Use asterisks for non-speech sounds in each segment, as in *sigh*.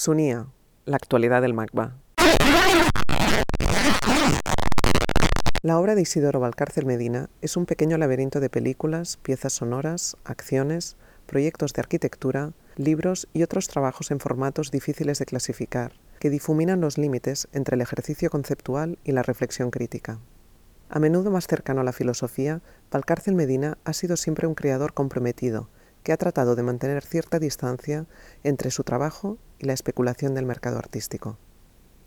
Sunía, la actualidad del MACBA. La obra de Isidoro Valcárcel Medina es un pequeño laberinto de películas, piezas sonoras, acciones, proyectos de arquitectura, libros y otros trabajos en formatos difíciles de clasificar, que difuminan los límites entre el ejercicio conceptual y la reflexión crítica. A menudo más cercano a la filosofía, Valcárcel Medina ha sido siempre un creador comprometido, que ha tratado de mantener cierta distancia entre su trabajo y la especulación del mercado artístico.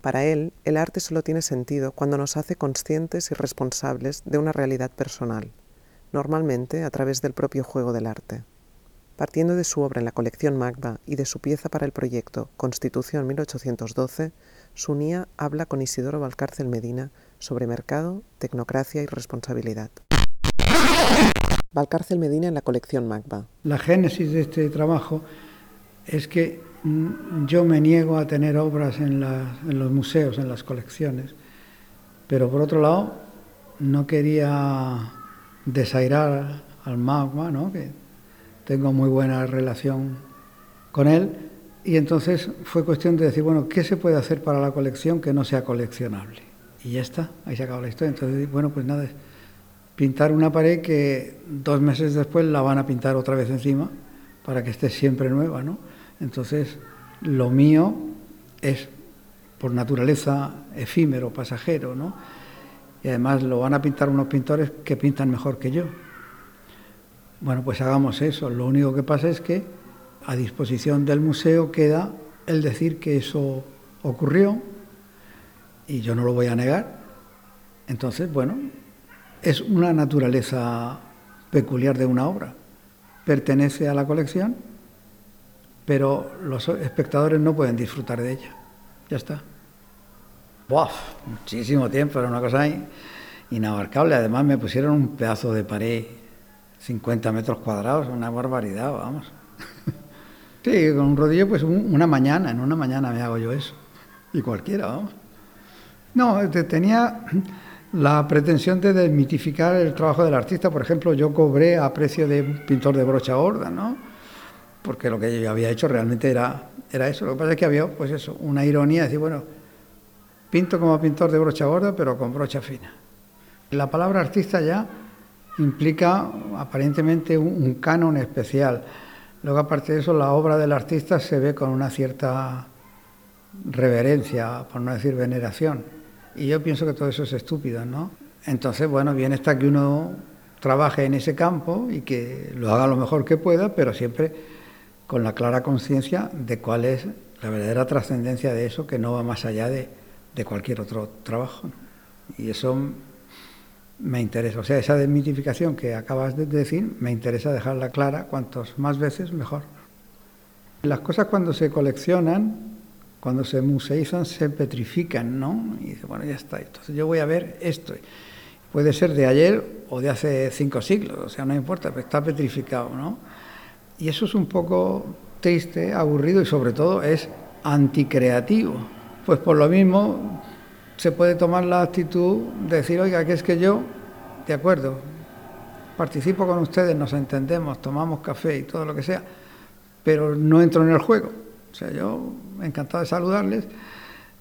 Para él, el arte solo tiene sentido cuando nos hace conscientes y responsables de una realidad personal, normalmente a través del propio juego del arte. Partiendo de su obra en la colección Magba y de su pieza para el proyecto Constitución 1812, Sunía habla con Isidoro Valcárcel Medina sobre mercado, tecnocracia y responsabilidad. Valcárcel Medina en la colección Magba. La génesis de este trabajo es que mm, yo me niego a tener obras en, los museos, en las colecciones, pero por otro lado no quería desairar al magma, ¿no? que tengo muy buena relación con él, y entonces fue cuestión de decir, bueno, ¿qué se puede hacer para la colección que no sea coleccionable? Y ya está, ahí se acaba la historia. Entonces, bueno, pues nada, pintar una pared que dos meses después la van a pintar otra vez encima para que esté siempre nueva, ¿no? Entonces, lo mío es por naturaleza efímero, pasajero, ¿no? Y además lo van a pintar unos pintores que pintan mejor que yo. Bueno, pues hagamos eso. Lo único que pasa es que a disposición del museo queda el decir que eso ocurrió y yo no lo voy a negar. Entonces, bueno, es una naturaleza peculiar de una obra. Pertenece a la colección pero los espectadores no pueden disfrutar de ella. Ya está. ¡Buah! Muchísimo tiempo, era una cosa inabarcable. Además me pusieron un pedazo de pared, 50 metros cuadrados, una barbaridad, vamos. *laughs* sí, con un rodillo, pues una mañana, en una mañana me hago yo eso. Y cualquiera, vamos. No, tenía la pretensión de desmitificar el trabajo del artista. Por ejemplo, yo cobré a precio de pintor de brocha gorda, ¿no? porque lo que yo había hecho realmente era, era eso. Lo que pasa es que había, pues eso, una ironía, decir, bueno, pinto como pintor de brocha gorda, pero con brocha fina. La palabra artista ya implica aparentemente un, canon especial. Luego, aparte de eso, la obra del artista se ve con una cierta reverencia, por no decir veneración. Y yo pienso que todo eso es estúpido, ¿no? Entonces, bueno, bien está que uno trabaje en ese campo y que lo haga lo mejor que pueda, pero siempre con la clara conciencia de cuál es la verdadera trascendencia de eso que no va más allá de, cualquier otro trabajo. Y eso me interesa. O sea, esa desmitificación que acabas de decir, me interesa dejarla clara, cuantos más veces mejor. Las cosas cuando se coleccionan, cuando se museizan, se petrifican, ¿no? Y dice, bueno, ya está. Entonces yo voy a ver esto. Puede ser de ayer o de hace cinco siglos, o sea, no importa, pero está petrificado, ¿no? Y eso es un poco triste, aburrido y sobre todo es anticreativo. Pues por lo mismo se puede tomar la actitud de decir, oiga, que es que yo, de acuerdo, participo con ustedes, nos entendemos, tomamos café y todo lo que sea, pero no entro en el juego. O sea, yo encantado de saludarles,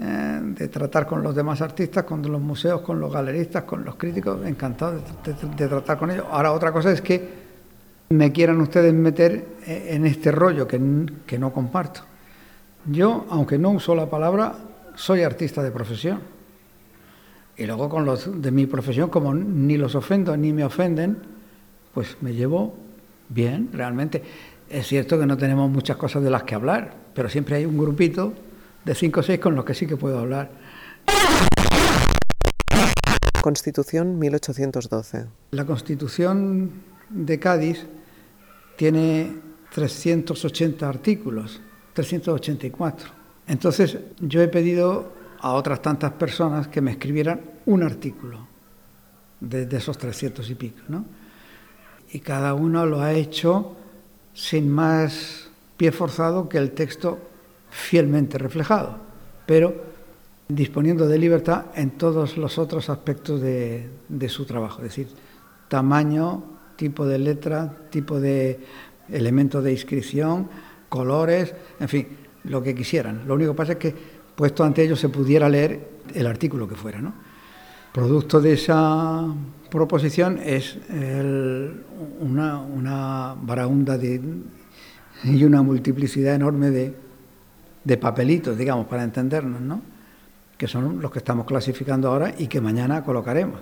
eh, de tratar con los demás artistas, con los museos, con los galeristas, con los críticos, encantado de tratar con ellos. Ahora otra cosa es que me quieran ustedes meter en este rollo que, no comparto. Yo, aunque no uso la palabra, soy artista de profesión. Y luego con los de mi profesión, como ni los ofendo ni me ofenden, pues me llevo bien, realmente. Es cierto que no tenemos muchas cosas de las que hablar, pero siempre hay un grupito de cinco o seis con los que sí que puedo hablar. Constitución 1812. La Constitución de Cádiz tiene 380 artículos, 384. Entonces yo he pedido a otras tantas personas que me escribieran un artículo de, esos 300 y pico, ¿no? Y cada uno lo ha hecho sin más pie forzado que el texto fielmente reflejado, pero disponiendo de libertad en todos los otros aspectos de, su trabajo, es decir, tamaño, tipo de letra, tipo de elemento de inscripción, colores, en fin, lo que quisieran. Lo único que pasa es que puesto ante ellos se pudiera leer el artículo que fuera. ¿no? Producto de esa proposición es una, una de, y una multiplicidad enorme de, de papelitos, digamos, para entendernos, ¿no? que son los que estamos clasificando ahora y que mañana colocaremos.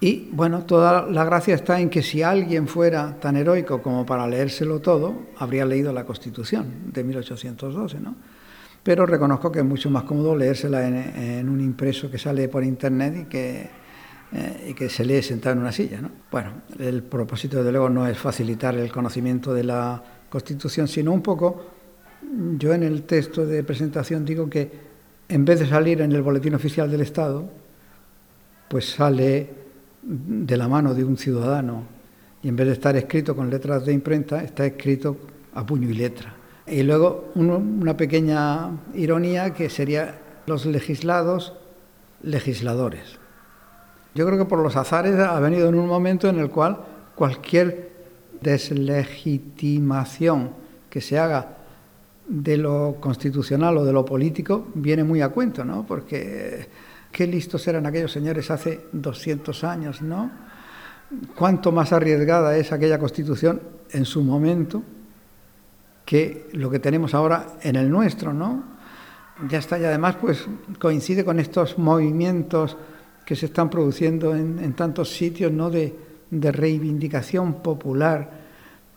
Y bueno, toda la gracia está en que si alguien fuera tan heroico como para leérselo todo, habría leído la Constitución de 1812, ¿no? Pero reconozco que es mucho más cómodo leérsela en, un impreso que sale por internet y que, eh, y que se lee sentado en una silla, ¿no? Bueno, el propósito de luego no es facilitar el conocimiento de la Constitución, sino un poco, yo en el texto de presentación digo que en vez de salir en el Boletín Oficial del Estado, pues sale de la mano de un ciudadano y en vez de estar escrito con letras de imprenta, está escrito a puño y letra. Y luego una pequeña ironía que sería los legislados legisladores. Yo creo que por los azares ha venido en un momento en el cual cualquier deslegitimación que se haga de lo constitucional o de lo político viene muy a cuento, ¿no? Porque Qué listos eran aquellos señores hace 200 años, ¿no? Cuánto más arriesgada es aquella constitución en su momento que lo que tenemos ahora en el nuestro, ¿no? Ya está, y además pues coincide con estos movimientos que se están produciendo en, tantos sitios, ¿no? De, de reivindicación popular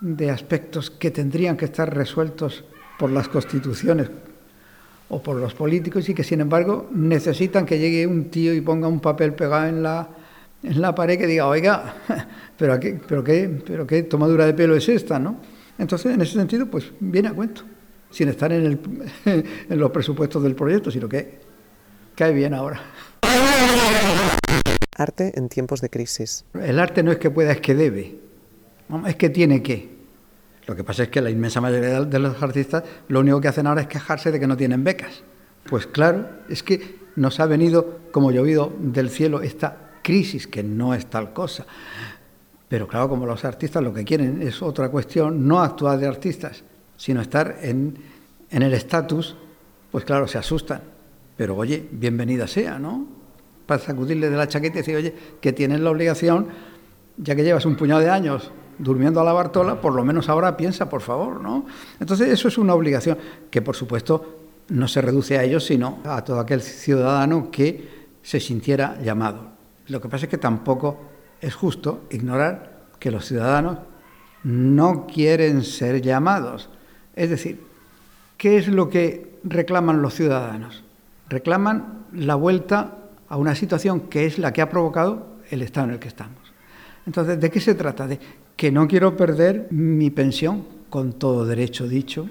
de aspectos que tendrían que estar resueltos por las constituciones o por los políticos y que sin embargo necesitan que llegue un tío y ponga un papel pegado en la, en la pared que diga, oiga, *laughs* pero qué, pero, qué, pero qué tomadura de pelo es esta, ¿no? Entonces, en ese sentido, pues viene a cuento, sin estar en, el, *laughs* en los presupuestos del proyecto, sino que cae bien ahora. Arte en tiempos de crisis. El arte no es que pueda, es que debe. Es que tiene que. Lo que pasa es que la inmensa mayoría de los artistas lo único que hacen ahora es quejarse de que no tienen becas. Pues claro, es que nos ha venido como llovido del cielo esta crisis, que no es tal cosa. Pero claro, como los artistas lo que quieren es otra cuestión, no actuar de artistas, sino estar en, en el estatus, pues claro, se asustan. Pero oye, bienvenida sea, ¿no? Para sacudirle de la chaqueta y decir, oye, que tienen la obligación, ya que llevas un puñado de años durmiendo a la Bartola, por lo menos ahora piensa, por favor, ¿no? Entonces eso es una obligación que, por supuesto, no se reduce a ellos, sino a todo aquel ciudadano que se sintiera llamado. Lo que pasa es que tampoco es justo ignorar que los ciudadanos no quieren ser llamados. Es decir, ¿qué es lo que reclaman los ciudadanos? Reclaman la vuelta a una situación que es la que ha provocado el estado en el que estamos. Entonces, ¿de qué se trata? De que no quiero perder mi pensión, con todo derecho dicho,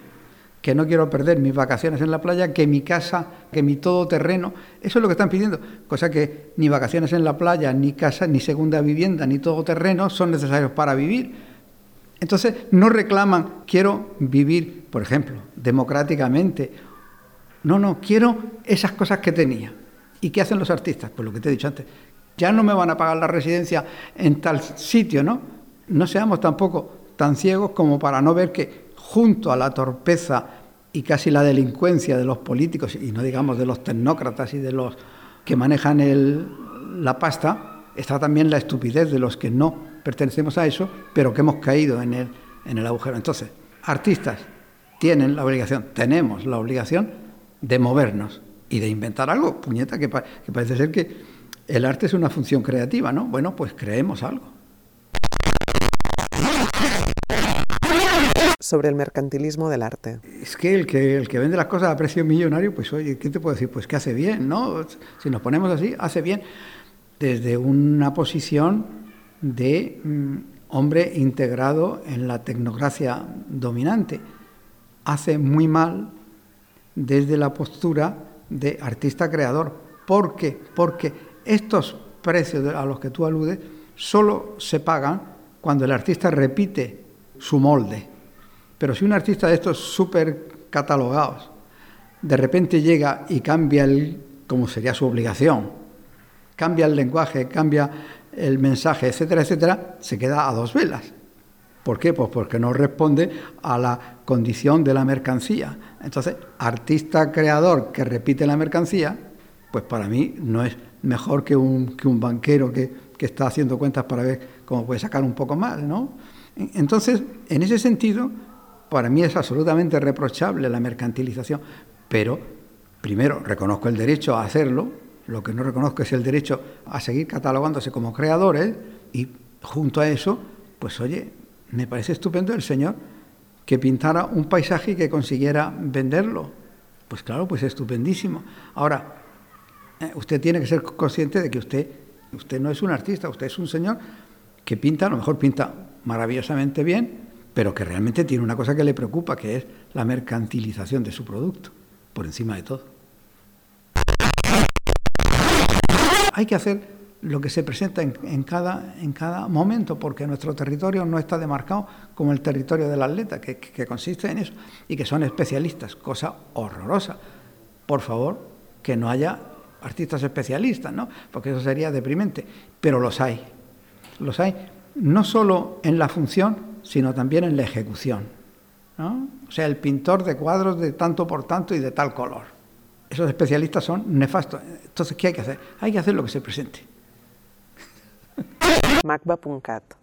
que no quiero perder mis vacaciones en la playa, que mi casa, que mi todoterreno, eso es lo que están pidiendo, cosa que ni vacaciones en la playa, ni casa, ni segunda vivienda, ni todoterreno son necesarios para vivir. Entonces no reclaman, quiero vivir, por ejemplo, democráticamente. No, no, quiero esas cosas que tenía. ¿Y qué hacen los artistas? Pues lo que te he dicho antes. Ya no me van a pagar la residencia en tal sitio, ¿no? no seamos tampoco tan ciegos como para no ver que junto a la torpeza y casi la delincuencia de los políticos, y no digamos de los tecnócratas y de los que manejan la pasta, está también la estupidez de los que no pertenecemos a eso, pero que hemos caído en el, en el agujero. Entonces, artistas tienen la obligación, tenemos la obligación de movernos y de inventar algo. Puñeta, que, que parece ser que el arte es una función creativa, ¿no? Bueno, pues creemos algo. Sobre el mercantilismo del arte. Es que el que, el que vende las cosas a precio millonario, pues oye, ¿qué te puedo decir? Pues que hace bien, ¿no? Si nos ponemos así, hace bien desde una posición de mm, hombre integrado en la tecnocracia dominante. Hace muy mal desde la postura de artista creador. ¿Por qué? Porque estos precios a los que tú aludes solo se pagan cuando el artista repite su molde. Pero si un artista de estos súper catalogados de repente llega y cambia el, como sería su obligación, cambia el lenguaje, cambia el mensaje, etcétera, etcétera, se queda a dos velas. ¿Por qué? Pues porque no responde a la condición de la mercancía. Entonces, artista creador que repite la mercancía, pues para mí no es mejor que un, que un banquero que, que está haciendo cuentas para ver cómo puede sacar un poco más, ¿no? Entonces, en ese sentido, para mí es absolutamente reprochable la mercantilización, pero primero reconozco el derecho a hacerlo, lo que no reconozco es el derecho a seguir catalogándose como creadores y junto a eso, pues oye, me parece estupendo el señor que pintara un paisaje y que consiguiera venderlo. Pues claro, pues estupendísimo. Ahora, eh, usted tiene que ser consciente de que usted, usted no es un artista, usted es un señor que pinta, a lo mejor pinta maravillosamente bien, pero que realmente tiene una cosa que le preocupa, que es la mercantilización de su producto, por encima de todo. Hay que hacer lo que se presenta en, cada, en cada momento, porque nuestro territorio no está demarcado como el territorio del atleta, que, que consiste en eso, y que son especialistas, cosa horrorosa. Por favor, que no haya artistas especialistas, ¿no? Porque eso sería deprimente, pero los hay. Los hay no solo en la función, sino también en la ejecución. O sea, el pintor de cuadros de tanto por tanto y de tal color. Esos especialistas son nefastos. Entonces, ¿qué hay que hacer? Hay que hacer lo que se presente. macba.cat